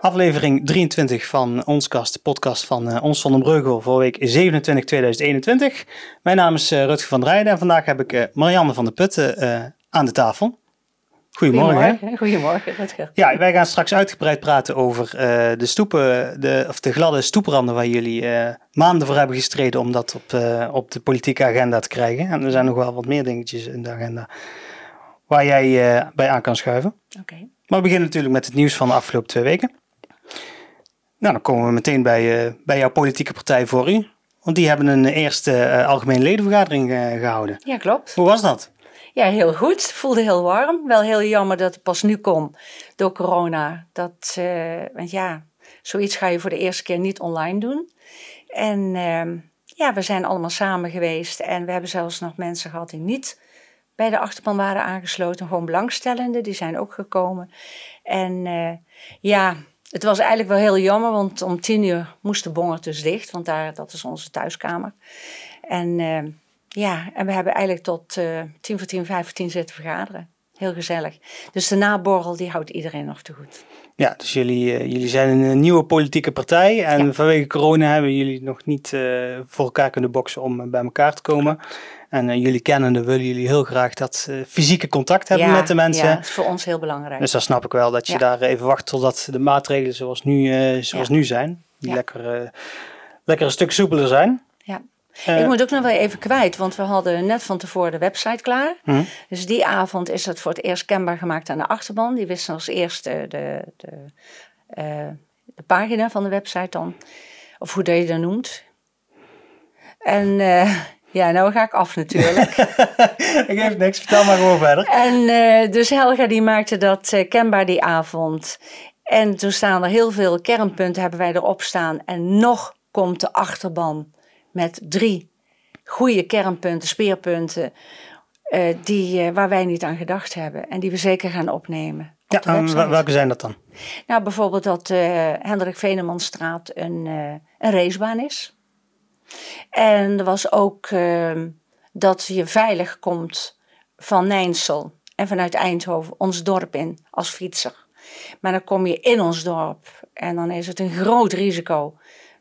Aflevering 23 van Onskast, de podcast van uh, Ons van den Breugel voor week 27 2021. Mijn naam is uh, Rutger van Rijden en vandaag heb ik uh, Marianne van der Putten aan de tafel. Goedemorgen. Goedemorgen, Goedemorgen Rutger. Ja, wij gaan straks uitgebreid praten over de stoepen, de, of de gladde stoepranden waar jullie maanden voor hebben gestreden om dat op, op de politieke agenda te krijgen. En er zijn nog wel wat meer dingetjes in de agenda waar jij bij aan kan schuiven. Oké. Maar we beginnen natuurlijk met het nieuws van de afgelopen twee weken. Nou, dan komen we meteen bij, uh, bij jouw politieke partij voor u. Want die hebben een eerste uh, algemene ledenvergadering uh, gehouden. Ja, klopt. Hoe was dat? Ja, heel goed. Voelde heel warm. Wel heel jammer dat het pas nu kon door corona. Dat, want ja, zoiets ga je voor de eerste keer niet online doen. En ehm, ja, we zijn allemaal samen geweest. En we hebben zelfs nog mensen gehad die niet bij de achterban waren aangesloten. Gewoon belangstellenden, die zijn ook gekomen. En ja, het was eigenlijk wel heel jammer, want om tien uur moest de bonger dus dicht, want daar, dat is onze thuiskamer. En uh, ja, en we hebben eigenlijk tot uh, tien voor tien, vijf voor tien zitten vergaderen. Heel gezellig. Dus de naborrel, die houdt iedereen nog te goed. Ja, dus jullie, uh, jullie zijn een nieuwe politieke partij. En ja. vanwege corona hebben jullie nog niet voor elkaar kunnen boksen om bij elkaar te komen. En uh, jullie kennende willen jullie heel graag dat uh, fysieke contact hebben ja, met de mensen. Ja, dat is voor ons heel belangrijk. Dus dan snap ik wel dat je ja. daar even wacht totdat de maatregelen zoals nu, uh, zoals nu zijn, die lekker, lekker een stuk soepeler zijn. Ja. Ik moet ook nog wel even kwijt, want we hadden net van tevoren de website klaar. Hm. Dus die avond is dat voor het eerst kenbaar gemaakt aan de achterban. Die wisten als eerste de, de, de pagina van de website dan. Of hoe dat je dat noemt. En ja, nou ga ik af natuurlijk. ik geef niks, vertel maar gewoon verder. En dus Helga die maakte dat kenbaar die avond. En toen staan er heel veel kernpunten hebben wij erop staan. En nog komt de achterban met drie goede kernpunten, speerpunten. Uh, die, waar wij niet aan gedacht hebben. En die we zeker gaan opnemen. Ja, welke zijn dat dan? Nou, bijvoorbeeld dat Hendrik Venemanstraat een, een racebaan is. En er was ook uh, dat je veilig komt van Nijnsel en vanuit Eindhoven ons dorp in als fietser. Maar dan kom je in ons dorp en dan is het een groot risico.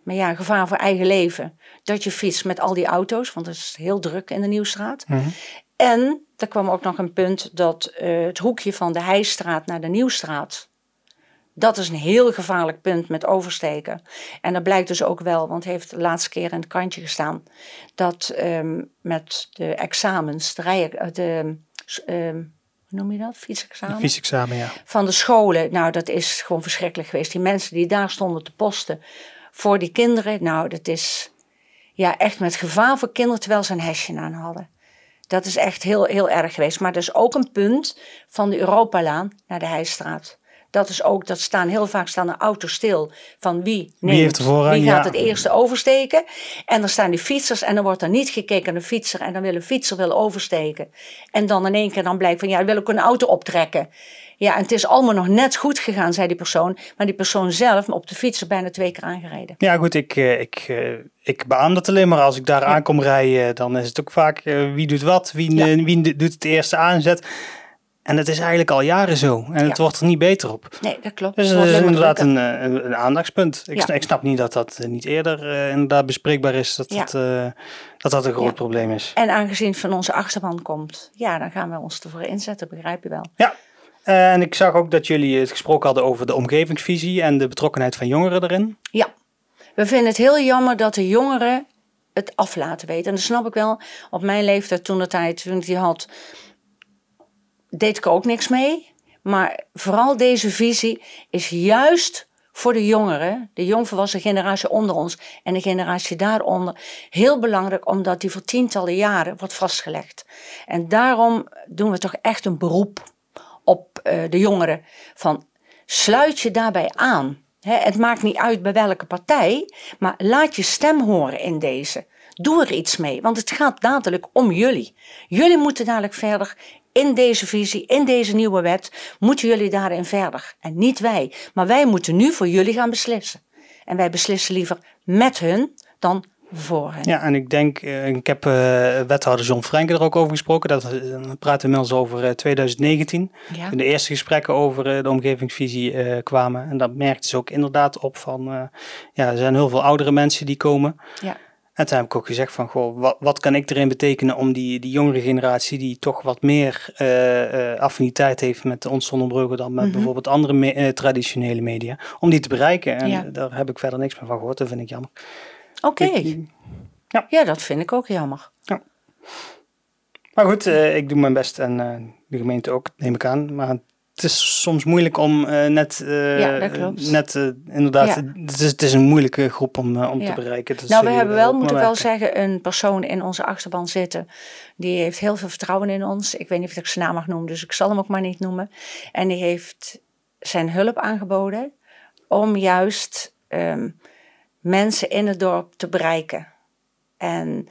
Maar ja, gevaar voor eigen leven. Dat je fietst met al die auto's, want het is heel druk in de Nieuwstraat. Mm -hmm. En er kwam ook nog een punt dat uh, het hoekje van de Heijstraat naar de Nieuwstraat dat is een heel gevaarlijk punt met oversteken. En dat blijkt dus ook wel, want heeft de laatste keer in het kantje gestaan, dat um, met de examens, de, rij, de um, hoe noem je dat? Fietsexamen? Fietsexamen, ja. Van de scholen, nou dat is gewoon verschrikkelijk geweest. Die mensen die daar stonden te posten voor die kinderen, nou dat is ja, echt met gevaar voor kinderen terwijl ze een hesje aan hadden. Dat is echt heel, heel erg geweest. Maar dat is ook een punt van de Europalaan naar de Heijstraat. Dat is ook, dat staan heel vaak staan de auto's stil van wie neemt, wie, heeft voorrang, wie gaat ja. het eerste oversteken. En dan staan die fietsers en dan wordt er niet gekeken naar de fietser en dan wil een fietser wil oversteken. En dan in één keer dan blijkt van ja, wil ik een auto optrekken. Ja, en het is allemaal nog net goed gegaan, zei die persoon. Maar die persoon zelf op de fiets er bijna twee keer aangereden. Ja, goed, ik, ik, ik beaam dat alleen maar. Als ik daar ja. aankom rijden, dan is het ook vaak wie doet wat, wie, ja. wie doet het eerste aanzet. En het is eigenlijk al jaren zo. En het Ja. wordt er niet beter op. Nee, dat klopt. Dus dat is inderdaad een, eh, een, een aandachtspunt. Ik, Ja. sna- ik snap niet dat dat eh, niet eerder eh, inderdaad bespreekbaar is. Dat Ja. dat, eh, dat, dat een groot probleem is. En aangezien het van onze achterban komt, ja, dan gaan we ons ervoor inzetten, begrijp je wel. Ja. Eh, en ik zag ook dat jullie het gesproken hadden over de omgevingsvisie en de betrokkenheid van jongeren erin. Ja, we vinden het heel jammer dat de jongeren het af laten weten. En dat snap ik wel. Op mijn leeftijd toen de tijd, toen ik die had, deed ik ook niks mee. Maar vooral deze visie is juist voor de jongeren, de jongvolwassen generatie onder ons en de generatie daaronder, heel belangrijk omdat die voor tientallen jaren wordt vastgelegd. En daarom doen we toch echt een beroep de jongeren van sluit je daarbij aan. Het maakt niet uit bij welke partij, maar laat je stem horen in deze. Doe er iets mee, want het gaat dadelijk om jullie. Jullie moeten dadelijk verder in deze visie, in deze nieuwe wet, moeten jullie daarin verder. En niet wij. Maar wij moeten nu voor jullie gaan beslissen. En wij beslissen liever met hun dan voor hen. Ja, en ik denk, uh, ik heb uh, wethouder John Franken er ook over gesproken. Dat, praten we inmiddels over uh, 2019. Ja. Toen de eerste gesprekken over de omgevingsvisie kwamen. En dat merkte ze ook inderdaad op van, ja, er zijn heel veel oudere mensen die komen. Ja. En toen heb ik ook gezegd van, goh, wat, wat kan ik erin betekenen om die, die jongere generatie die toch wat meer affiniteit heeft met ons Zonnebrugge dan met Mhm. bijvoorbeeld andere me- traditionele media, om die te bereiken. En Ja. daar heb ik verder niks meer van gehoord, dat vind ik jammer. Oké. Ik- Ja. dat vind ik ook jammer. Maar goed, eh, ik doe mijn best en eh, de gemeente ook, neem ik aan. Maar het is soms moeilijk om eh, net, Ja, dat klopt. net inderdaad, Ja. het, is, het is een moeilijke groep om, om Ja. te bereiken. Dat nou, we hebben wel, moeten maar wel zeggen, een persoon in onze achterban zitten. Die heeft heel veel vertrouwen in ons. Ik weet niet of ik zijn naam mag noemen, dus ik zal hem ook maar niet noemen. En die heeft zijn hulp aangeboden om juist ehm, mensen in het dorp te bereiken. En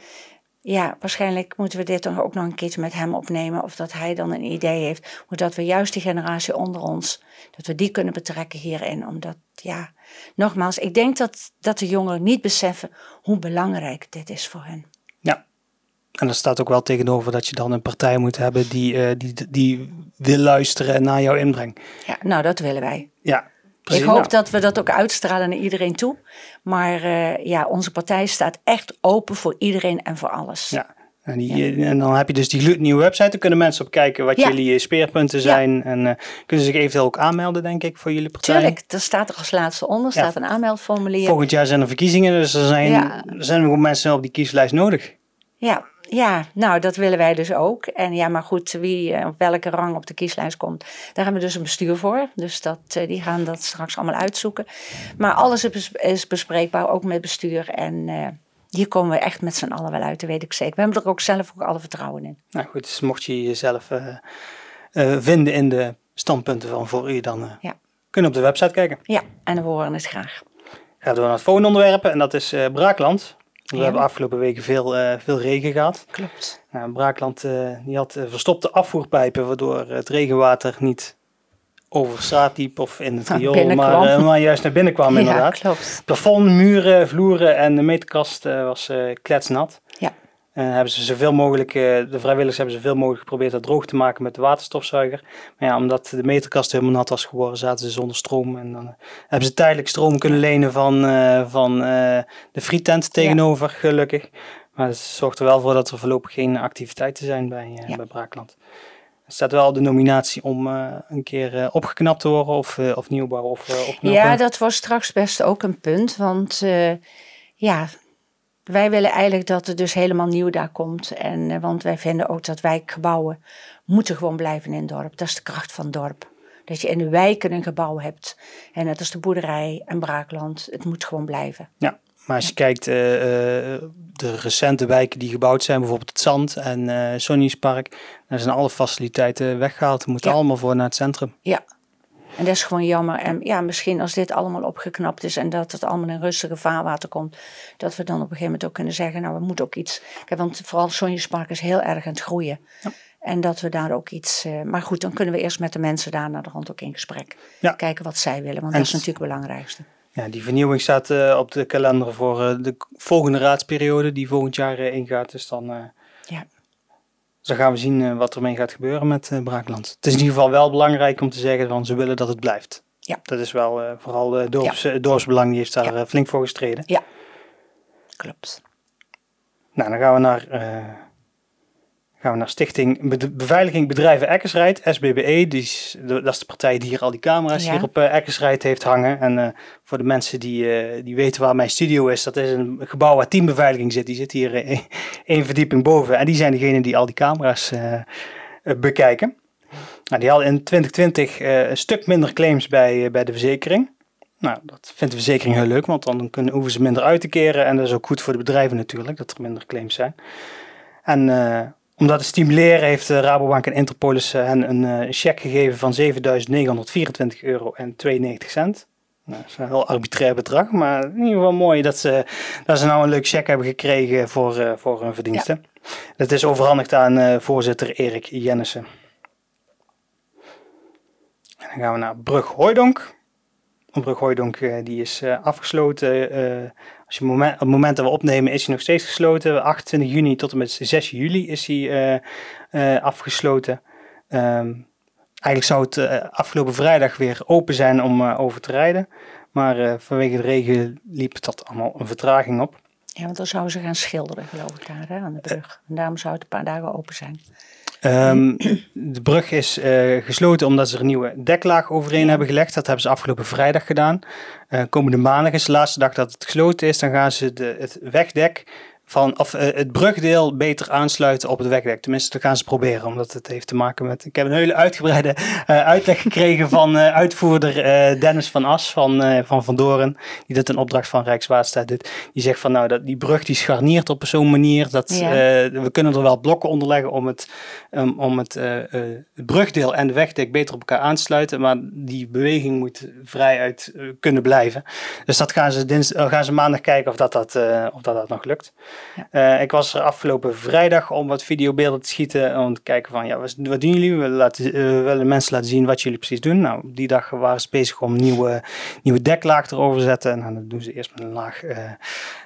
ja, waarschijnlijk moeten we dit dan ook nog een keertje met hem opnemen. Of dat hij dan een idee heeft. Hoe dat we juist die generatie onder ons, dat we die kunnen betrekken hierin. Omdat, ja, nogmaals, ik denk dat, dat de jongeren niet beseffen hoe belangrijk dit is voor hen. Ja, en er staat ook wel tegenover dat je dan een partij moet hebben die, eh, die, die wil luisteren naar jouw inbreng. Ja, nou, dat willen wij. Ja, precies. ik hoop Nou, dat we dat ook uitstralen naar iedereen toe. Maar eh, ja, onze partij staat echt open voor iedereen en voor alles. Ja. En, die, en dan heb je dus die gloednieuwe website. Daar kunnen mensen op kijken wat Ja. jullie eh, speerpunten zijn. En eh, kunnen ze zich eventueel ook aanmelden, denk ik, voor jullie partij. Tuurlijk, er staat er als laatste onder staat een aanmeldformulier. Volgend jaar zijn er verkiezingen, dus er zijn, er zijn nog mensen op die kieslijst nodig. Ja, ja, nou dat willen wij dus ook. En ja, maar goed, wie eh, op welke rang op de kieslijst komt, daar hebben we dus een bestuur voor. Dus dat, eh, die gaan dat straks allemaal uitzoeken. Maar alles is, bes- is bespreekbaar, ook met bestuur. En eh, hier komen we echt met z'n allen wel uit, dat weet ik zeker. We hebben er ook zelf ook alle vertrouwen in. Nou goed, dus mocht je jezelf vinden in de standpunten van voor u, dan Ja. kun je op de website kijken. Ja, en we horen het graag. Gaan we naar het volgende onderwerp en dat is Braakland. We Ja. hebben afgelopen weken veel, eh, veel regen gehad. Klopt. Nou, Braakland eh, die had eh, verstopte afvoerpijpen, waardoor het regenwater niet over straat liep of in het riool, maar, maar juist naar binnen kwam Ja, inderdaad. klopt. Plafond, muren, vloeren en de meterkast was kletsnat. En hebben ze zoveel mogelijk, eh, de vrijwilligers hebben zoveel mogelijk geprobeerd dat droog te maken met de waterstofzuiger. Maar ja, omdat de meterkast helemaal nat was geworden, zaten ze zonder stroom. En dan eh, hebben ze tijdelijk stroom kunnen lenen van, eh, van eh, de frietent tegenover, gelukkig. Maar het zorgt er wel voor dat er voorlopig geen activiteiten zijn bij, eh, Ja. bij Braakland. Er staat wel de nominatie om eh, een keer eh, opgeknapt te worden of, eh, of nieuwbouw of eh, opknappen. Ja, dat was straks best ook een punt. Want eh, ja, wij willen eigenlijk dat het dus helemaal nieuw daar komt. En, eh, want wij vinden ook dat wijkgebouwen moeten gewoon blijven in het dorp. Dat is de kracht van het dorp. Dat je in de wijken een gebouw hebt. En dat is de boerderij en braakland. Het moet gewoon blijven. Ja, maar als je kijkt, eh, de recente wijken die gebouwd zijn, bijvoorbeeld het Zand en eh Sonniespark, daar zijn alle faciliteiten weggehaald. We moeten Ja. allemaal voor naar het centrum. Ja. En dat is gewoon jammer. En ja, misschien als dit allemaal opgeknapt is en dat het allemaal in rustige vaarwater komt, dat we dan op een gegeven moment ook kunnen zeggen, nou we moeten ook iets. Kijk, want vooral Sonjespark is heel erg aan het groeien. Ja. En dat we daar ook iets. eh, maar goed, dan kunnen we eerst met de mensen daar naar de rand ook in gesprek. Ja. Kijken wat zij willen, want En dat is natuurlijk het belangrijkste. Ja, die vernieuwing staat eh, op de kalender voor eh, de volgende raadsperiode die volgend jaar ingaat. Dus dan, Ja. Dus dan gaan we zien eh, wat ermee gaat gebeuren met eh, Braakland. Het is in ieder geval wel belangrijk om te zeggen, van ze willen dat het blijft. Ja. Dat is wel eh, vooral de dorps, het dorpsbelang, die heeft daar Ja. flink voor gestreden. Klopt. Nou, dan gaan we naar, gaan we naar Stichting Be- Beveiliging Bedrijven Eckersrijd, SBBE. Die is, de- dat is de partij die hier al die camera's Ja. hier op uh, Eckersrijd heeft hangen. En eh, voor de mensen die, eh, die weten waar mijn studio is, dat is een gebouw waar teambeveiliging zit. Die zit hier eh, één verdieping boven. En die zijn degene die al die camera's eh, eh, bekijken. Nou, die hadden in 2020 eh, een stuk minder claims bij, eh, bij de verzekering. Nou, dat vindt de verzekering heel leuk, want dan kunnen, hoeven ze minder uit te keren. En dat is ook goed voor de bedrijven natuurlijk, dat er minder claims zijn. En eh, om dat te stimuleren heeft de Rabobank en Interpolis eh, hen een eh, cheque gegeven van 7.924 euro en 92 cent. Nou, dat is een heel arbitrair bedrag, maar in ieder geval mooi dat ze, dat ze nou een leuk cheque hebben gekregen voor, eh, voor hun verdiensten. Dat is overhandigd aan eh, voorzitter Erik Jennissen. En dan gaan we naar Brug Hooidonk. Brug Hooidonk eh, die is eh, afgesloten eh, Als je op het moment dat we opnemen is hij nog steeds gesloten. 28 juni tot en met 6 juli is hij afgesloten. Ehm, eigenlijk zou het afgelopen vrijdag weer open zijn om over te rijden. Maar vanwege de regen liep dat allemaal een vertraging op. Ja, want dan zouden ze gaan schilderen, geloof ik, daar hè, aan de brug. En daarom zou het een paar dagen open zijn. Um, de brug is uh, gesloten omdat ze er een nieuwe deklaag overheen hebben gelegd. Dat hebben ze afgelopen vrijdag gedaan. Uh, komende maandag is de laatste dag dat het gesloten is. Dan gaan ze de, het wegdek van, of uh, het brugdeel beter aansluiten op het wegdek. Tenminste, dat gaan ze proberen, omdat het heeft te maken met... Ik heb een hele uitgebreide uh, uitleg gekregen van uh, uitvoerder Dennis van As van Van, van Doren, die dat een opdracht van Rijkswaterstaat doet. Die zegt van, nou, dat, die brug die scharniert op zo'n manier dat ja. we kunnen er wel blokken onder leggen om het, um, om het, het, brugdeel en de wegdek beter op elkaar aan te sluiten, maar die beweging moet vrij uit kunnen blijven. Dus dat gaan ze, dins, gaan ze maandag kijken of dat, dat, of dat, dat nog lukt. Uh, ik was er afgelopen vrijdag om wat videobeelden te schieten. Om te kijken van, ja, wat, doen jullie? We laten, uh, willen mensen laten zien wat jullie precies doen. Nou, die dag waren ze bezig om nieuwe, nieuwe deklaag erover te zetten. En dan doen ze eerst een laag...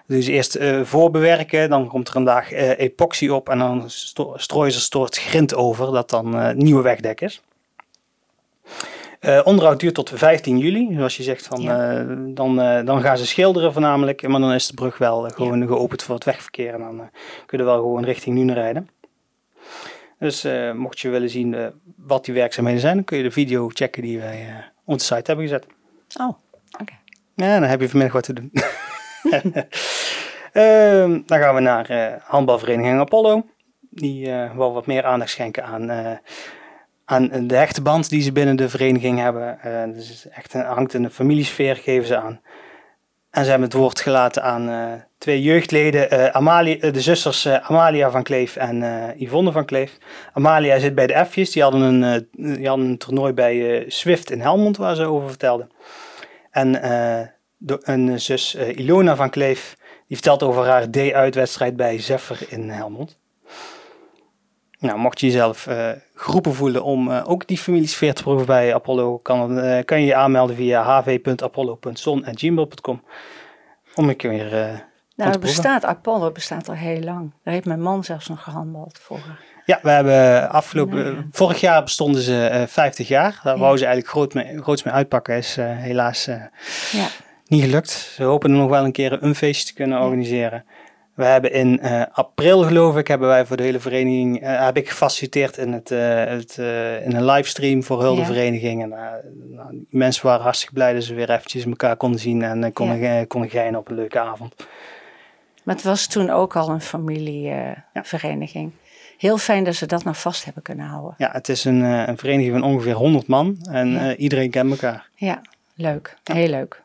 Ze eerst voorbewerken. Dan komt er een laag epoxy op. En dan strooien ze een grind over. Dat dan nieuwe wegdek is. Uh, onderhoud duurt tot 15 juli. Zoals je zegt, van, ja. uh, dan, uh, dan gaan ze schilderen voornamelijk. Maar dan is de brug wel gewoon ja. geopend voor het wegverkeer. En dan kunnen we wel gewoon richting Nuenen rijden. Dus mocht je willen zien wat die werkzaamheden zijn, dan kun je de video checken die wij op de site hebben gezet. Oh, oké. Okay. Ja, dan heb je vanmiddag wat te doen. Ehm, dan gaan we naar handbalvereniging Apollo. Die wel wat meer aandacht schenken aan aan de hechte band die ze binnen de vereniging hebben. Uh, dus echt een, hangt in familiesfeer, geven ze aan. En ze hebben het woord gelaten aan uh, twee jeugdleden, uh, Amalia, de zusters Amalia van Kleef en Yvonne van Kleef. Amalia zit bij de F'jes, die hadden een, die hadden een toernooi bij Swift in Helmond waar ze over vertelden. En een zus Ilona van Kleef, die vertelt over haar D-uitwedstrijd bij Zeffer in Helmond. Nou, mocht je jezelf uh, geroepen voelen om uh, ook die familiesfeer te proeven bij Apollo, kan, uh, kan je je aanmelden via hv.apollo.son.gmail.com om een keer nou, het bestaat, Apollo bestaat al heel lang. Daar heeft mijn man zelfs nog gehandeld vroeger. Ja, we hebben afgelopen, vorig jaar bestonden ze 50 jaar. Daar ja. wou ze eigenlijk groot mee, groots mee uitpakken, is helaas ja. niet gelukt. Ze hopen er nog wel een keer een feestje te kunnen organiseren. We hebben in uh, april, geloof ik, hebben wij voor de hele vereniging, uh, heb ik gefaciliteerd in, het, uh, het in een livestream voor heel de vereniging. En nou, mensen waren hartstikke blij dat ze weer eventjes elkaar konden zien en konden, ja. konden geinen op een leuke avond. Maar het was toen ook al een familievereniging. Heel fijn dat ze dat nog vast hebben kunnen houden. Ja, het is een, een vereniging van ongeveer 100 man en iedereen kent elkaar. Ja, leuk. Heel leuk.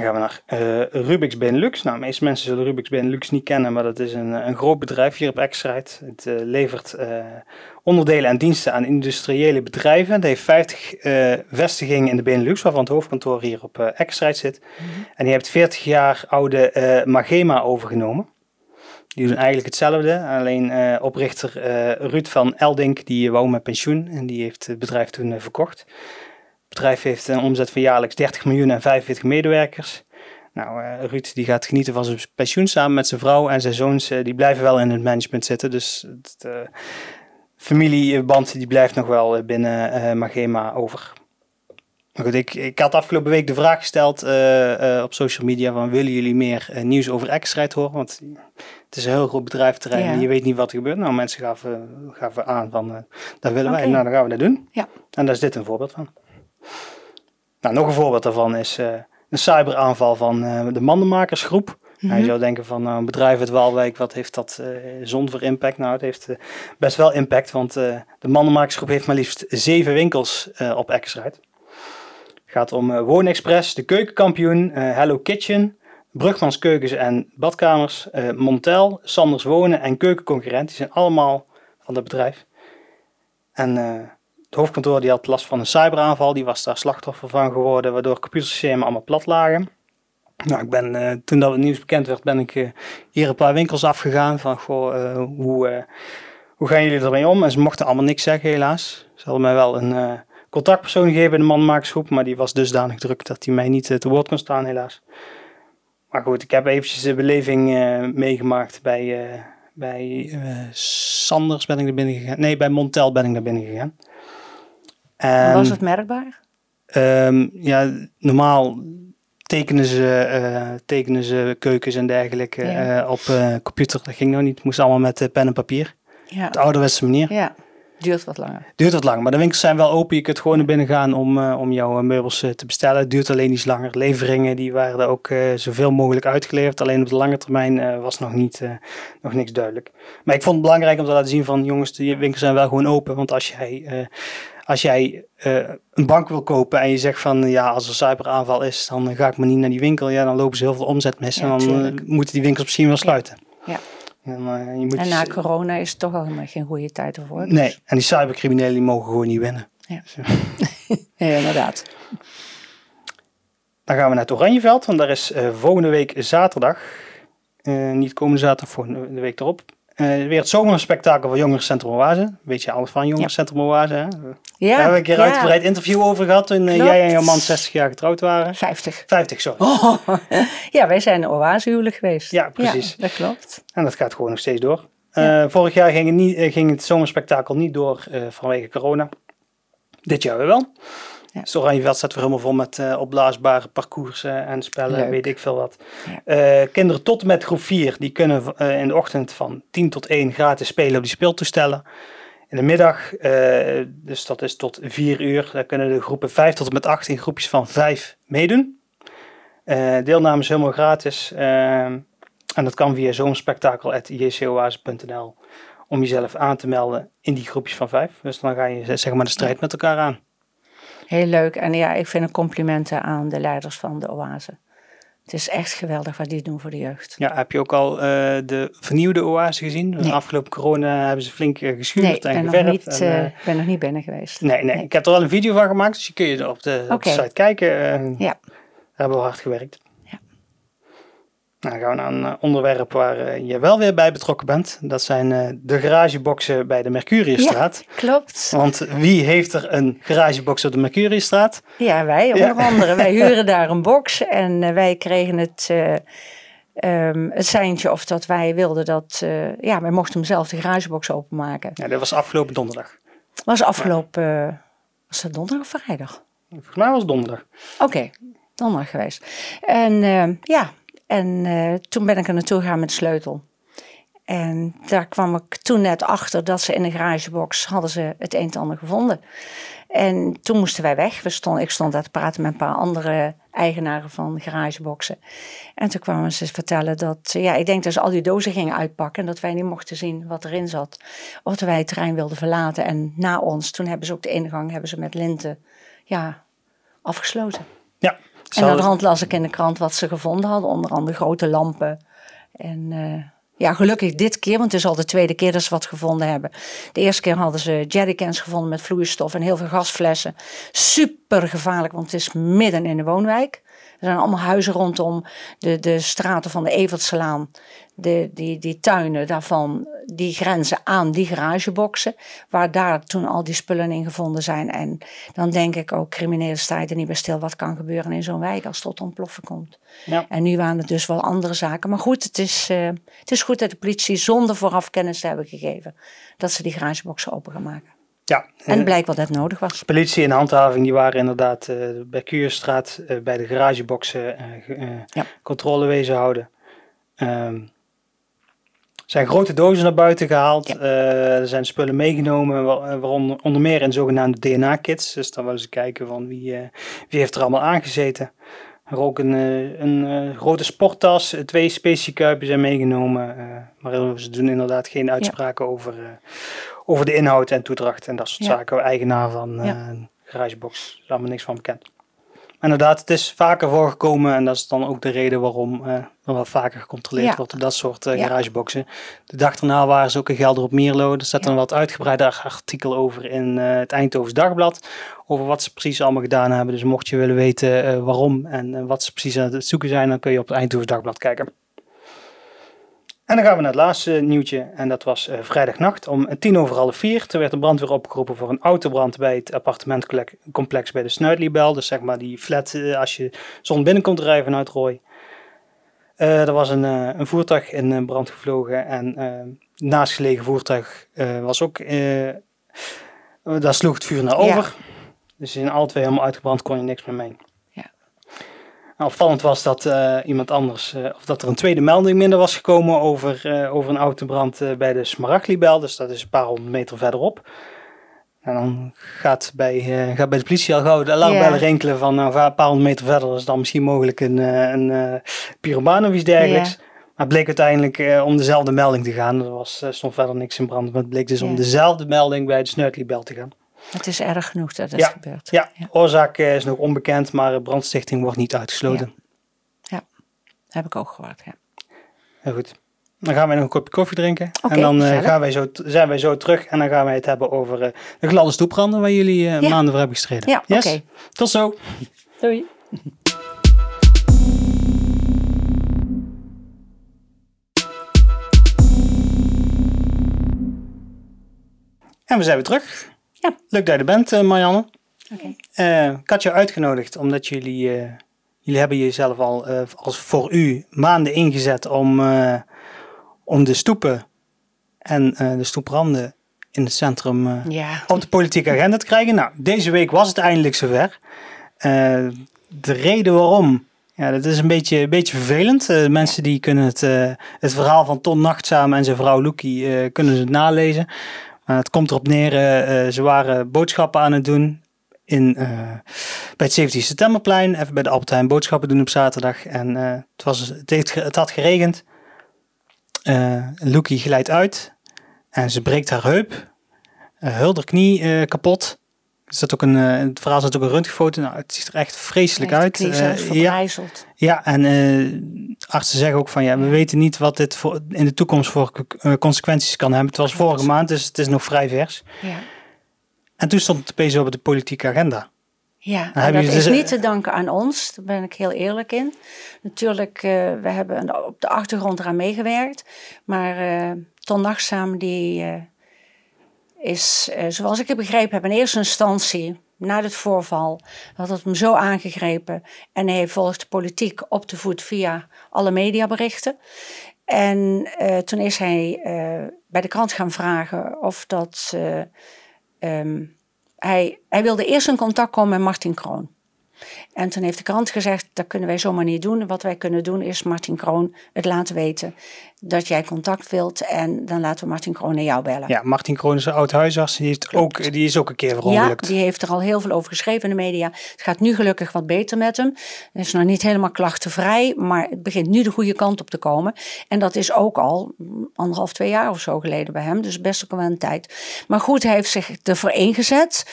Dan gaan we naar uh, Rubix Benelux. Nou, de meeste mensen zullen Rubix Benelux niet kennen, maar dat is een, een groot bedrijf hier op Exrite. Het uh, levert uh, onderdelen en diensten aan industriële bedrijven. Het heeft 50 vestigingen in de Benelux, waarvan het hoofdkantoor hier op Exrite zit. Mm -hmm. En die heeft 40 jaar oude Magema overgenomen. Die doen eigenlijk hetzelfde, alleen oprichter Ruud van Eldink, die wou met pensioen en die heeft het bedrijf toen verkocht. Bedrijf heeft een omzet van jaarlijks 30 miljoen en 45 medewerkers. Nou, uh, Ruud die gaat genieten van zijn pensioen samen met zijn vrouw en zijn zoons. Uh, die blijven wel in het management zitten. Dus de familieband die blijft nog wel binnen Magema over. Maar goed, ik, ik had afgelopen week de vraag gesteld op social media van willen jullie meer nieuws over Exrite horen? Want het is een heel groot bedrijfterrein ja. en je weet niet wat er gebeurt. Nou, mensen gaven, gaven aan van dat willen okay. wij. Nou, dan gaan we dat doen. Ja. En daar is dit een voorbeeld van. Nou, nog een voorbeeld daarvan is uh, een cyberaanval van uh, de mandenmakersgroep. Mm -hmm. Je zou denken van nou, een bedrijf uit Waalwijk, wat heeft dat uh, zonder impact? Nou, het heeft best wel impact, want de mandenmakersgroep heeft maar liefst zeven winkels op Exrite. Het gaat om Woonexpress, de Keukenkampioen, Hello Kitchen, Brugmans Keukens en Badkamers, Montel, Sanders Wonen en Keukenconcurrent. Die zijn allemaal van dat bedrijf. En het hoofdkantoor die had last van een cyberaanval. Die was daar slachtoffer van geworden, waardoor computersystemen allemaal plat lagen. Nou, ik ben, uh, toen dat het nieuws bekend werd, ben ik uh, hier een paar winkels afgegaan. Van, goh, uh, hoe, hoe gaan jullie ermee om? En ze mochten allemaal niks zeggen, helaas. Ze hadden mij wel een contactpersoon gegeven in de manmakersgroep, maar die was dusdanig druk dat hij mij niet eh, te woord kon staan, helaas. Maar goed, ik heb eventjes de beleving eh, meegemaakt bij, eh, bij eh, Sanders ben ik naar binnen gegaan. Nee, bij Montel ben ik naar binnen gegaan. En, Was het merkbaar? ehm, ja, normaal tekenen ze, eh, tekenen ze keukens en dergelijke Ja. eh, op eh, computer. Dat ging nou niet. Het moest allemaal met pen en papier. Ja. Op de ouderwetse manier. Ja, duurt wat langer. Duurt wat lang, maar de winkels zijn wel open. Je kunt gewoon naar binnen gaan om, om jouw meubels te bestellen. Het duurt alleen iets langer. Leveringen die waren ook zoveel mogelijk uitgeleverd. Alleen op de lange termijn was nog, niet, nog niks duidelijk. Maar ik vond het belangrijk om te laten zien van jongens, de winkels zijn wel gewoon open. Want als jij, als jij eh, een bank wil kopen en je zegt van ja, als er cyberaanval is, dan eh, ga ik maar niet naar die winkel. Ja, dan lopen ze heel veel omzet mis. Ja, en dan eh, moeten die winkels misschien wel sluiten. Ja. En, eh, je moet En dus- na corona is het toch al helemaal geen goede tijd ervoor. dus- Nee, en die cybercriminelen die mogen gewoon niet winnen. Ja, inderdaad. Dan gaan we naar het Oranjeveld, want daar is eh, volgende week zaterdag, eh, niet komende zaterdag, volgende de week erop, eh, weer het zomerspektakel van Jongerencentrum Oase. Weet je alles van Jongerencentrum Oase? Hè? Daar Ja, hebben we een keer ja. uitgebreid interview over gehad toen eh, jij en jouw man 60 jaar getrouwd waren. 50. 50, sorry. ja, wij zijn oasehuwelijk geweest. Ja, precies. dat klopt. En dat gaat gewoon nog steeds door. Eh, vorig jaar ging het, niet, ging het zomerspektakel niet door vanwege corona. Dit jaar weer wel. Ja. Dus Oranjeveld staat weer helemaal vol met eh, opblaasbare parcoursen en spellen, Leuk. weet ik veel wat. Ja. Eh, kinderen tot en met groep 4, die kunnen eh, in de ochtend van 10 tot 1 gratis spelen op die speeltoestellen. In de middag, dus dat is tot 4 uur, daar kunnen de groepen 5 tot en met 8 in groepjes van 5 meedoen. Deelname is helemaal gratis. en dat kan via zomerspektakel.jcoas.nl om jezelf aan te melden in die groepjes van 5. Dus dan ga je zeg maar de strijd met elkaar aan. Heel leuk. En ja, ik vind een complimenten aan de leiders van de oase. Het is echt geweldig wat die doen voor de jeugd. Ja, heb je ook al eh, de vernieuwde oase gezien? De Nee. afgelopen corona hebben ze flink eh, geschuurd Nee, ik en ben nog, geverfd. niet, en, eh, eh, ben nog niet binnen geweest. nee, nee, ik heb er wel een video van gemaakt, dus die kun je op de, op de Oké. site kijken. eh, Ja. Daar hebben we hard gewerkt. Nou, dan gaan we naar een eh, onderwerp waar eh, je wel weer bij betrokken bent. Dat zijn eh, de garageboxen bij de Mercuriusstraat. Klopt. Want wie heeft er een garagebox op de Mercuriusstraat? Ja, wij Ja. onder andere. Wij huren daar een box en wij kregen het, ehm, het seintje of dat wij wilden dat... ja, wij mochten hem zelf de garagebox openmaken. Ja, dat was afgelopen donderdag. was afgelopen... was dat donderdag of vrijdag? Volgens mij was het donderdag. Oké, donderdag geweest. En ja, en eh, toen ben ik er naartoe gegaan met de sleutel. En daar kwam ik toen net achter dat ze in de garagebox hadden ze het een en ander gevonden. En toen moesten wij weg. We stond, ik stond daar te praten met een paar andere eigenaren van garageboxen. En toen kwamen ze vertellen dat, ja, ik denk dat ze al die dozen gingen uitpakken. En dat wij niet mochten zien wat erin zat. Of wij het terrein wilden verlaten. En na ons, toen hebben ze ook de ingang hebben ze met linten ja, afgesloten. Ja. En aan de hand las ik in de krant wat ze gevonden hadden. Onder andere grote lampen. En eh, ja, gelukkig dit keer, want het is al de tweede keer dat ze wat gevonden hebben. De eerste keer hadden ze jerrycans gevonden met vloeistof en heel veel gasflessen. Super gevaarlijk, want het is midden in de woonwijk. Er zijn allemaal huizen rondom de, de straten van de Evertselaan. De, die, die tuinen daarvan, die grenzen aan die garageboxen. Waar daar toen al die spullen in gevonden zijn. En dan denk ik ook, criminelen sta je er niet bij stil. Wat kan gebeuren in zo'n wijk als het tot ontploffen komt. Ja. En nu waren het dus wel andere zaken. Maar goed, het is, eh, het is goed dat de politie zonder vooraf kennis te hebben gegeven. Dat ze die garageboxen open gaan maken. Ja, En eh, blijkt wel dat nodig was. politie en handhaving die waren inderdaad eh, bij Kuurstraat eh, bij de garageboxen ge- Ja. controle wezen houden. Er zijn grote dozen naar buiten gehaald. Ja. Eh, er zijn spullen meegenomen, wa- waaronder onder meer in zogenaamde DNA-kits. Dus dan willen ze kijken van wie, wie heeft er allemaal aangezeten. Er ook een, een grote sporttas, twee speciekuipen zijn meegenomen. maar ze doen inderdaad geen uitspraken over, over de inhoud en toedracht en dat soort Ja. zaken. Eigenaar van een garagebox, er is allemaal niks van bekend. Maar inderdaad, het is vaker voorgekomen en dat is dan ook de reden waarom eh, er wel vaker gecontroleerd wordt op dat soort Ja. garageboxen. De dag daarna waren ze ook in Gelder op Mierlo. Er staat een wat uitgebreider artikel over in het Eindhovens Dagblad. Over wat ze precies allemaal gedaan hebben. Dus mocht je willen weten waarom en wat ze precies aan het zoeken zijn, dan kun je op het Eindhovens Dagblad kijken. En dan gaan we naar het laatste nieuwtje. En dat was uh, vrijdagnacht om tien over half vier. Toen werd de brandweer opgeroepen voor een autobrand bij het appartementcomplex bij de Snuitlibel. Dus zeg maar die flat als je zon binnenkomt rijden vanuit Rooi. er was een, een voertuig in brand gevlogen en naastgelegen voertuig was ook daar sloeg het vuur naar over. Dus in alle twee helemaal uitgebrand, kon je niks meer mee. Nou, opvallend was dat uh, iemand anders, uh, of dat er een tweede melding minder was gekomen over, uh, over een autobrand bij de Smaragdlibel. Dus dat is een paar honderd meter verderop. En dan gaat bij, gaat bij de politie al gauw de alarmbellen yeah. rinkelen van nou, een paar honderd meter verder is dan misschien mogelijk een, een pyromaan of iets dergelijks. Yeah. Maar het bleek uiteindelijk om dezelfde melding te gaan. Er was, stond verder niks in brand, maar het bleek dus om dezelfde melding bij de Snuitlibel te gaan. Het is erg genoeg dat het gebeurt. Ja, ja. oorzaak eh, is nog onbekend, maar brandstichting wordt niet uitgesloten. Ja, heb ik ook gehoord. Ja. Heel goed. Dan gaan wij nog een kopje koffie drinken. en dan uh, gaan wij zo, zijn wij zo terug en dan gaan wij het hebben over uh, de gladde stoepranden waar jullie uh, maanden voor hebben gestreden. Ja, yes? oké. Tot zo. Doei. En we zijn weer terug. Ja. Leuk dat je er bent, uh, Marianne. Oké. Okay. Uh, ik had je uitgenodigd omdat jullie, uh, jullie hebben jezelf al als voor u maanden ingezet om, om de stoepen en de stoepranden in het centrum ja. op de politieke agenda te krijgen. Nou, deze week was het eindelijk zover. de reden waarom ja, dat is een beetje, een beetje vervelend. Uh, mensen die kunnen het, uh, het verhaal van Ton Nachtzaam en zijn vrouw Loekie uh, kunnen ze nalezen. Eh, het komt erop neer, eh, eh, ze waren boodschappen aan het doen in, bij het 17 septemberplein. Even bij de Albert Heijn boodschappen doen op zaterdag. En het, was, het, heeft, het had geregend. Loekie glijdt uit en ze breekt haar heup. Uh, knie kapot. Zat ook een, uh, het verhaal zat ook een röntgenfoto. Nou, het ziet er echt vreselijk uit. Uh, ja, ja, en uh, artsen zeggen ook van ja, we weten niet wat dit voor, in de toekomst voor consequenties kan hebben. Het was vorige maand, dus het is nog vrij vers. Ja. En toen stond het opeens op de politieke agenda. Ja, en dat is niet te danken aan ons, daar ben ik heel eerlijk in. Natuurlijk, we hebben op de achtergrond eraan meegewerkt. Maar Ton Nachtzaam, die is, uh, zoals ik het begrepen heb, in eerste instantie, na het voorval, had het hem zo aangegrepen. En hij volgt de politiek op de voet via alle mediaberichten. En uh, toen is hij uh, bij de krant gaan vragen of dat. Um, hij, hij wilde eerst in contact komen met Martin Kroon. En toen heeft de krant gezegd, dat kunnen wij zomaar niet doen. Wat wij kunnen doen is Martin Kroon het laten weten dat jij contact wilt. En dan laten we Martin Kroon naar jou bellen. Ja, Martin Kroon is een oud huisarts. Die, heeft ook, die is ook een keer verongelukt. Ja, die heeft er al heel veel over geschreven in de media. Het gaat nu gelukkig wat beter met hem. Hij is nog niet helemaal klachtenvrij. Maar het begint nu de goede kant op te komen. En dat is ook al anderhalf, twee jaar of zo geleden bij hem. Dus best ook wel een tijd. Maar goed, hij heeft zich ervoor ingezet.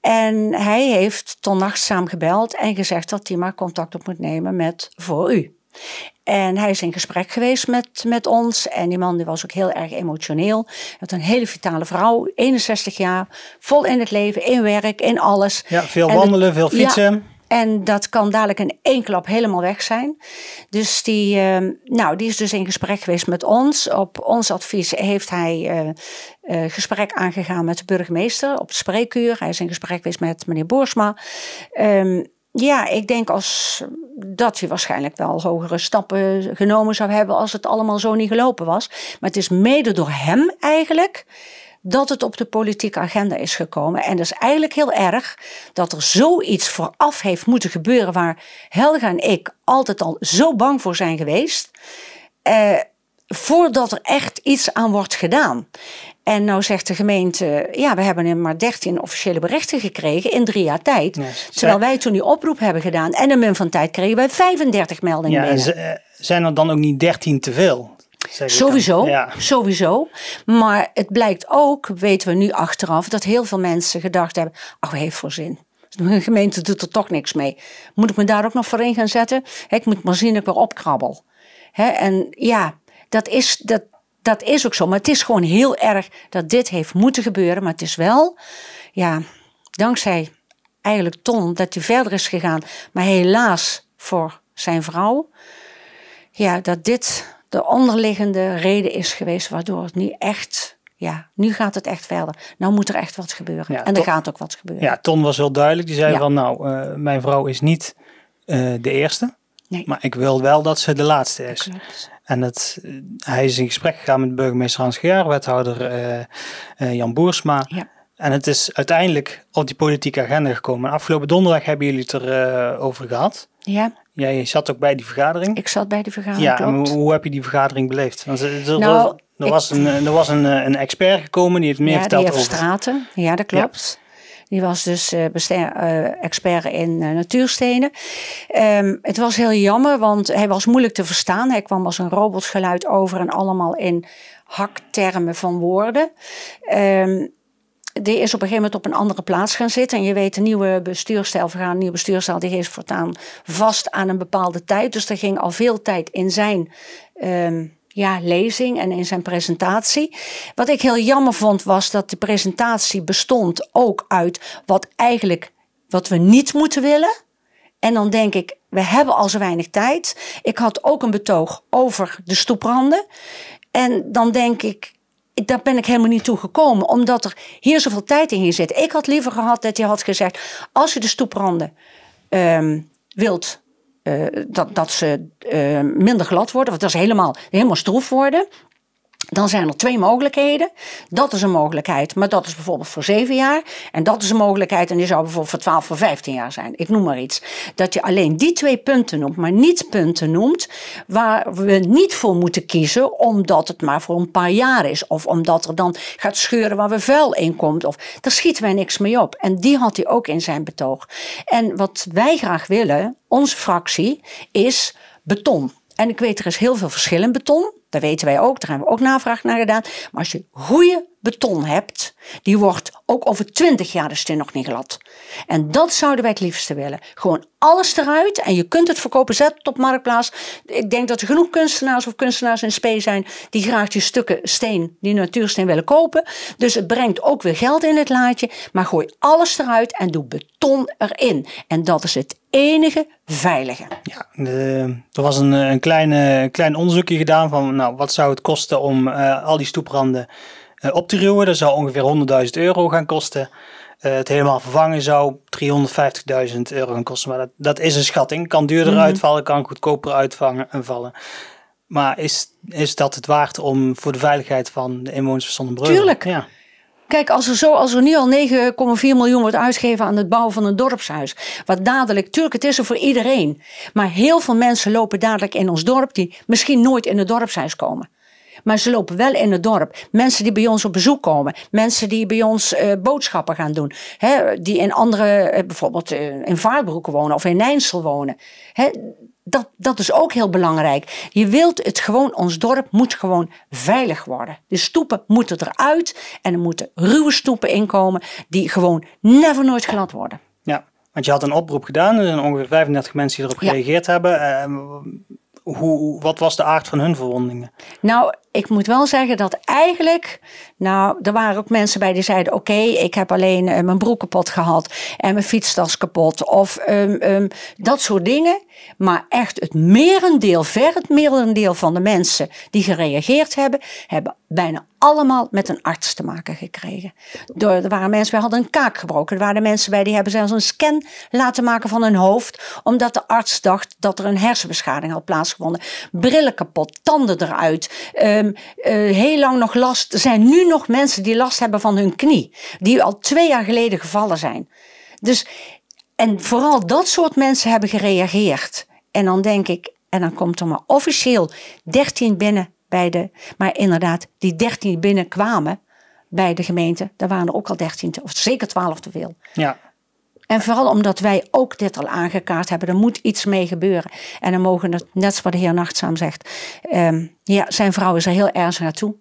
En hij heeft nacht samen gebeld en gezegd dat hij maar contact op moet nemen met voor u. En hij is in gesprek geweest met, met ons. En die man die was ook heel erg emotioneel. Hij had een hele vitale vrouw, 61 jaar, vol in het leven, in werk, in alles. Ja, veel wandelen, veel fietsen. En dat kan dadelijk in één klap helemaal weg zijn. Dus die, uh, nou, die is dus in gesprek geweest met ons. Op ons advies heeft hij uh, uh, gesprek aangegaan met de burgemeester op het spreekuur. Hij is in gesprek geweest met meneer Boersma. Um, ja, ik denk als dat hij waarschijnlijk wel hogere stappen genomen zou hebben als het allemaal zo niet gelopen was. Maar het is mede door hem eigenlijk dat het op de politieke agenda is gekomen. En dat is eigenlijk heel erg dat er zoiets vooraf heeft moeten gebeuren waar Helga en ik altijd al zo bang voor zijn geweest. Eh, voordat er echt iets aan wordt gedaan. En nou zegt de gemeente, ja, we hebben maar 13 officiële berichten gekregen in drie jaar tijd. terwijl wij toen die oproep hebben gedaan en in min van tijd kregen wij 35 meldingen ja, binnen. Zijn er dan ook niet 13 te veel? Sowieso, ja. sowieso. Maar het blijkt ook, weten we nu achteraf, dat heel veel mensen gedacht hebben, ach, we heeft voor zin. De gemeente doet er toch niks mee. Moet ik me daar ook nog voor in gaan zetten? Ik moet maar zien dat ik weer opkrabbel. En ja, dat is, dat, dat is ook zo. Maar het is gewoon heel erg dat dit heeft moeten gebeuren. Maar het is wel, ja, dankzij eigenlijk Ton dat hij verder is gegaan. Maar helaas voor zijn vrouw, ja, dat dit de onderliggende reden is geweest waardoor het nu echt, ja, nu gaat het echt verder. Nou moet er echt wat gebeuren. Ja, en er gaat ook wat gebeuren. Ja, Ton was heel duidelijk. Die zei Ja. van, nou, eh, mijn vrouw is niet eh, de eerste. Nee. Maar ik wil wel dat ze de laatste is. Klopt. En het, eh, hij is in gesprek gegaan met burgemeester Hans Gejaar, wethouder eh, eh, Jan Boersma. Ja. En het is uiteindelijk op die politieke agenda gekomen. Afgelopen donderdag hebben jullie het erover over gehad. Ja, Jij zat ook bij die vergadering. ik zat bij de vergadering. ja, en hoe, hoe heb je die vergadering beleefd? Want er, er Nou, was, er ik- was, een, er was een, een expert gekomen die het meer ja, verteld over. Straten. Ja, dat klopt. Die was dus eh, eh, expert in eh, natuurstenen. Ehm, het was heel jammer, want hij was moeilijk te verstaan. Hij kwam als een robotgeluid over en allemaal in haktermen van woorden. Ehm, die is op een gegeven moment op een andere plaats gaan zitten. En je weet, de nieuwe bestuurstijl, we gaan een nieuwe bestuurstijl, die is voortaan vast aan een bepaalde tijd. Dus er ging al veel tijd in zijn ehm, ja, lezing en in zijn presentatie. Wat ik heel jammer vond, was dat de presentatie bestond ook uit wat eigenlijk wat we niet moeten willen. En dan denk ik, we hebben al zo weinig tijd. Ik had ook een betoog over de stoepranden. En dan denk ik, daar ben ik helemaal niet toe gekomen, omdat er hier zoveel tijd in zit. Ik had liever gehad dat je had gezegd, als je de stoepranden ehm, wilt, eh, dat, dat ze eh, minder glad worden, want dat is helemaal, helemaal stroef worden. Dan zijn er twee mogelijkheden. Dat is een mogelijkheid, maar dat is bijvoorbeeld voor zeven jaar. En dat is een mogelijkheid en die zou bijvoorbeeld voor 12 of 15 jaar zijn. Ik noem maar iets. Dat je alleen die twee punten noemt, maar niet punten noemt waar we niet voor moeten kiezen, omdat het maar voor een paar jaar is. Of omdat er dan gaat scheuren waar we vuil in komt. Of daar schieten wij niks mee op. En die had hij ook in zijn betoog. En wat wij graag willen, onze fractie, is beton. En ik weet, er is heel veel verschil in beton. Dat weten wij ook, daar hebben we ook navraag naar gedaan. Maar als je goede beton hebt, die wordt ook over twintig jaar de steen nog niet glad. En dat zouden wij het liefste willen. Gewoon alles eruit en je kunt het verkopen, zet het op Marktplaats. Ik denk dat er genoeg kunstenaars of kunstenaars in spe zijn die graag die stukken steen, die natuursteen willen kopen. Dus het brengt ook weer geld in het laadje. Maar gooi alles eruit en doe beton erin. En dat is het enige veilige. Ja, de- er was een, eh, een kleine, klein onderzoekje gedaan van nou, wat zou het kosten om eh, al die stoepranden eh, op te ruwen. Dat zou ongeveer 100.000 euro gaan kosten. Eh, het helemaal vervangen zou 350.000 euro gaan kosten. Maar dat, dat is een schatting. Kan duurder Mhm. uitvallen, kan goedkoper uitvangen en vallen. Maar is, is dat het waard om voor de veiligheid van de inwoners van Zonnebreugel? Tuurlijk. Ja. Kijk, als er, zo, als er nu al 9,4 miljoen wordt uitgegeven aan het bouwen van een dorpshuis. Wat dadelijk, tuurlijk, het is er voor iedereen. Maar heel veel mensen lopen dadelijk in ons dorp die misschien nooit in het dorpshuis komen. Maar ze lopen wel in het dorp. Mensen die bij ons op bezoek komen. Mensen die bij ons eh, boodschappen gaan doen. Hè, die in andere, eh, bijvoorbeeld eh, in Vaarbroek wonen of in Nijnsel wonen. Hè, dat, dat is ook heel belangrijk. Je wilt het gewoon, ons dorp moet gewoon veilig worden. De stoepen moeten eruit en er moeten ruwe stoepen inkomen die gewoon never nooit glad worden. ja, want je had een oproep gedaan. Er zijn ongeveer 35 mensen die erop Ja. gereageerd hebben. Eh, hoe, wat was de aard van hun verwondingen? Nou, ik moet wel zeggen dat eigenlijk, nou, er waren ook mensen bij die zeiden: Oké, ik heb alleen eh, mijn broek kapot gehad en mijn fietstas kapot of ehm, ehm, dat soort dingen. Maar echt het merendeel, ver het merendeel van de mensen die gereageerd hebben, hebben bijna allemaal met een arts te maken gekregen. Er waren mensen, wij hadden een kaak gebroken. Er waren mensen bij die hebben zelfs een scan laten maken van hun hoofd, omdat de arts dacht dat er een hersenbeschadiging had plaatsgevonden. Brillen kapot, tanden eruit. Ehm, eh, heel lang nog last. Er zijn nu nog mensen die last hebben van hun knie, die al twee jaar geleden gevallen zijn. Dus, en vooral dat soort mensen hebben gereageerd. En dan denk ik, en dan komt er maar officieel 13 binnen bij de. Maar inderdaad, die 13 die binnenkwamen bij de gemeente, daar waren er ook al 13, te- of zeker 12 te veel. Ja, En vooral omdat wij ook dit al aangekaart hebben, er moet iets mee gebeuren. En dan mogen het, net zoals de heer Nachtzaam zegt, ehm, ja, zijn vrouw is er heel ernstig naartoe.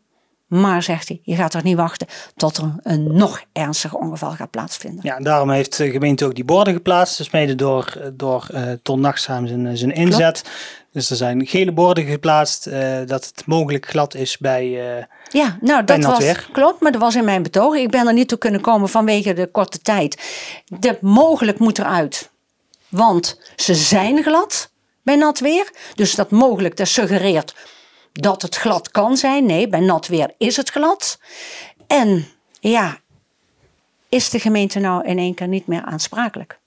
Maar, zegt hij, je gaat er niet wachten tot er een nog ernstiger ongeval gaat plaatsvinden. Ja, daarom heeft de gemeente ook die borden geplaatst. Dus mede door, door eh Ton Nachtzaam zijn, zijn inzet. Dus er zijn gele borden geplaatst eh, dat het mogelijk glad is bij... eh, Ja, nou dat was, weer. klopt, maar dat was in mijn betoog. Ik ben er niet toe kunnen komen vanwege de korte tijd. De mogelijk moet eruit. Want ze zijn glad bij nat weer. Dus dat mogelijk, dat suggereert dat het glad kan zijn. Nee, bij nat weer is het glad. En ja, is de gemeente nou in één keer niet meer aansprakelijk?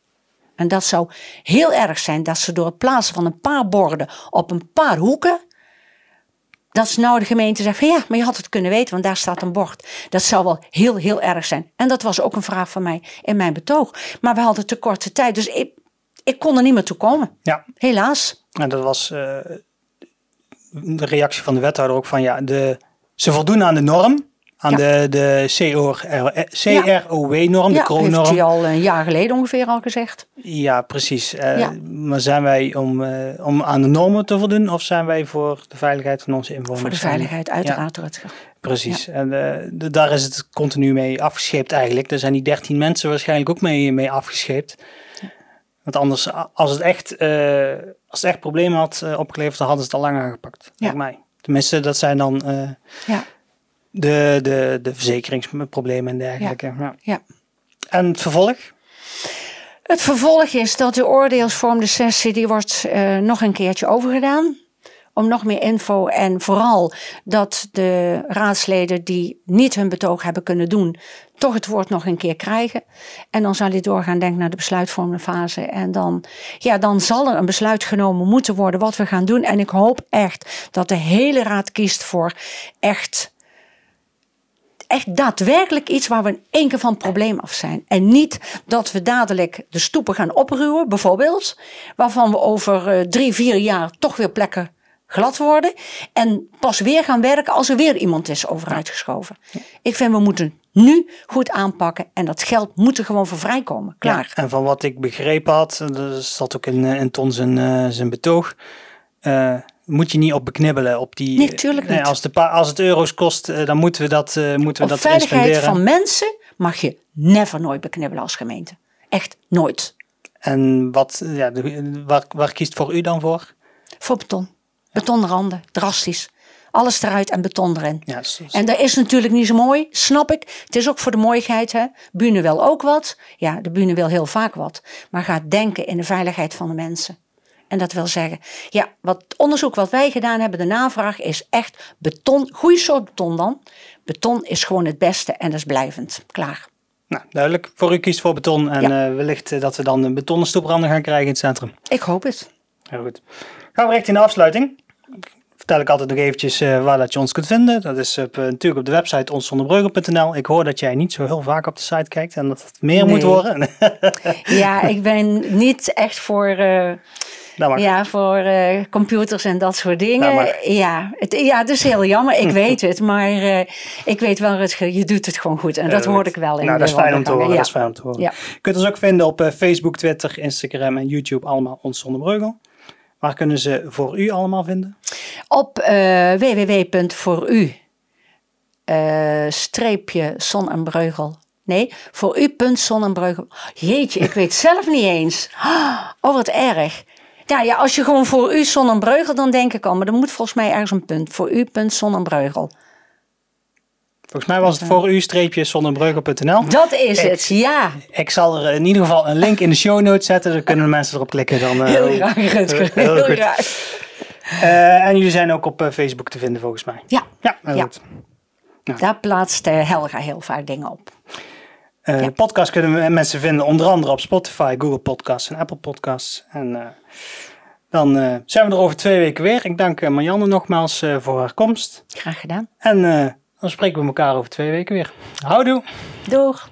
En dat zou heel erg zijn dat ze door het plaatsen van een paar borden op een paar hoeken. Dat ze nou de gemeente zegt van ja, maar je had het kunnen weten, want daar staat een bord. Dat zou wel heel, heel erg zijn. En dat was ook een vraag van mij in mijn betoog. Maar we hadden te korte tijd, dus ik, ik kon er niet meer toe komen. Ja. Helaas. En dat was uh, de reactie van de wethouder ook van ja, de, ze voldoen aan de norm. Aan Ja. de, de CROW-norm, de Ja, kroonnorm. heeft hij al een jaar geleden ongeveer al gezegd. Ja, precies. Eh, Ja. Maar zijn wij om, eh, om aan de normen te voldoen of zijn wij voor de veiligheid van onze inwoners? Voor de veiligheid, uiteraard, Rutger. Precies. En eh, de- daar is het continu mee afgescheept eigenlijk. Daar zijn die 13 mensen waarschijnlijk ook mee, mee afgescheept. Want anders, als het echt, eh, als het echt problemen had eh, opgeleverd, dan hadden ze het al lang aangepakt. Lijkt mij. Tenminste, dat zijn dan eh, Ja, de, de, de verzekeringsproblemen en dergelijke. Ja. ja. En het vervolg? Het vervolg is dat de oordeelsvorm, de sessie, die wordt nog een keertje overgedaan. Om nog meer info en vooral dat de raadsleden die niet hun betoog hebben kunnen doen, toch het woord nog een keer krijgen. En dan zal hij doorgaan, denk naar de besluitvormende fase. En dan, ja, dan zal er een besluit genomen moeten worden wat we gaan doen. En ik hoop echt dat de hele raad kiest voor echt echt daadwerkelijk iets waar we in één keer van probleem af zijn. En niet dat we dadelijk de stoepen gaan opruwen, bijvoorbeeld. Waarvan we over eh, drie, vier jaar toch weer plekken glad worden. En pas weer gaan werken als er weer iemand is over uitgeschoven. Ik vind we moeten nu goed aanpakken. En dat geld moet er gewoon voor vrijkomen. Klaar. Ja, en van wat ik begrepen had, dat zat ook in, eh, in Ton zijn, eh, zijn betoog, eh, moet je niet op beknibbelen. Op die, Nee, tuurlijk niet. als, de als het euro's kost, eh, dan moeten we dat, eh, moeten we Op dat veiligheid van mensen mag je never nooit beknibbelen als gemeente. Echt nooit. En wat, ja, waar, waar kiest voor u dan voor? Voor beton. Betonranden, drastisch. Alles eruit en beton erin. Ja, En dat is natuurlijk niet zo mooi, snap ik. Het is ook voor de mooiheid. Hè. Bune wil ook wat. Ja, de Bune wil heel vaak wat. Maar gaat denken in de veiligheid van de mensen. En dat wil zeggen, ja, wat onderzoek wat wij gedaan hebben, de navraag is echt beton, goede soort beton dan. Beton is gewoon het beste en dat is blijvend. Klaar. nou, duidelijk. Voor u kiest voor beton en Ja. eh, wellicht eh, dat we dan een betonnen stoepranden gaan krijgen in het centrum. Ik hoop het. Heel goed. Gaan we richting de afsluiting. Vertel ik altijd nog eventjes eh, waar dat je ons kunt vinden. Dat is op, eh, natuurlijk op de website onszonderbreugel.nl. Ik hoor dat jij niet zo heel vaak op de site kijkt en dat het meer Nee. moet worden. Ja, ik ben niet echt voor, eh, dat mag. ja, voor computers en dat soort dingen. Dat mag. ja, het, ja, het is heel jammer. Ik weet het. Maar ik weet wel, Rutger, je doet het gewoon goed. En dat hoor ik wel in Nou, de dat is fijn om te horen. wandelgangen. Dat is fijn om te horen. Ja. Je kunt ons ook vinden op Facebook, Twitter, Instagram en YouTube. Allemaal ons zonder breugel. Waar kunnen ze voor u allemaal vinden? Op eh www.vooru eh, streepje zon en breugel. Nee, voor u punt zon en breugel. Jeetje, ik weet zelf niet eens. Oh, wat erg. Ja, ja, als je gewoon voor u zon en breugel, dan denk ik al. Maar er moet volgens mij ergens een punt. Voor u punt zon en breugel. Volgens mij was het voor u streepje. Dat is het, ja. Ik zal er in ieder geval een link in de show notes zetten. Dan kunnen mensen erop klikken. Dan, eh, Heel graag, Rutger. heel Heel, goed. Eh, en jullie zijn ook op eh, Facebook te vinden volgens mij. Ja, Ja, heel Ja. goed. daar plaatst Helga heel vaak dingen op. Ja. De podcast kunnen we- mensen vinden onder andere op Spotify, Google Podcasts en Apple Podcasts. En dan zijn we er over twee weken weer. Ik dank Marianne nogmaals voor haar komst. Graag gedaan. En dan spreken we elkaar over twee weken weer. Houdoe! Doeg.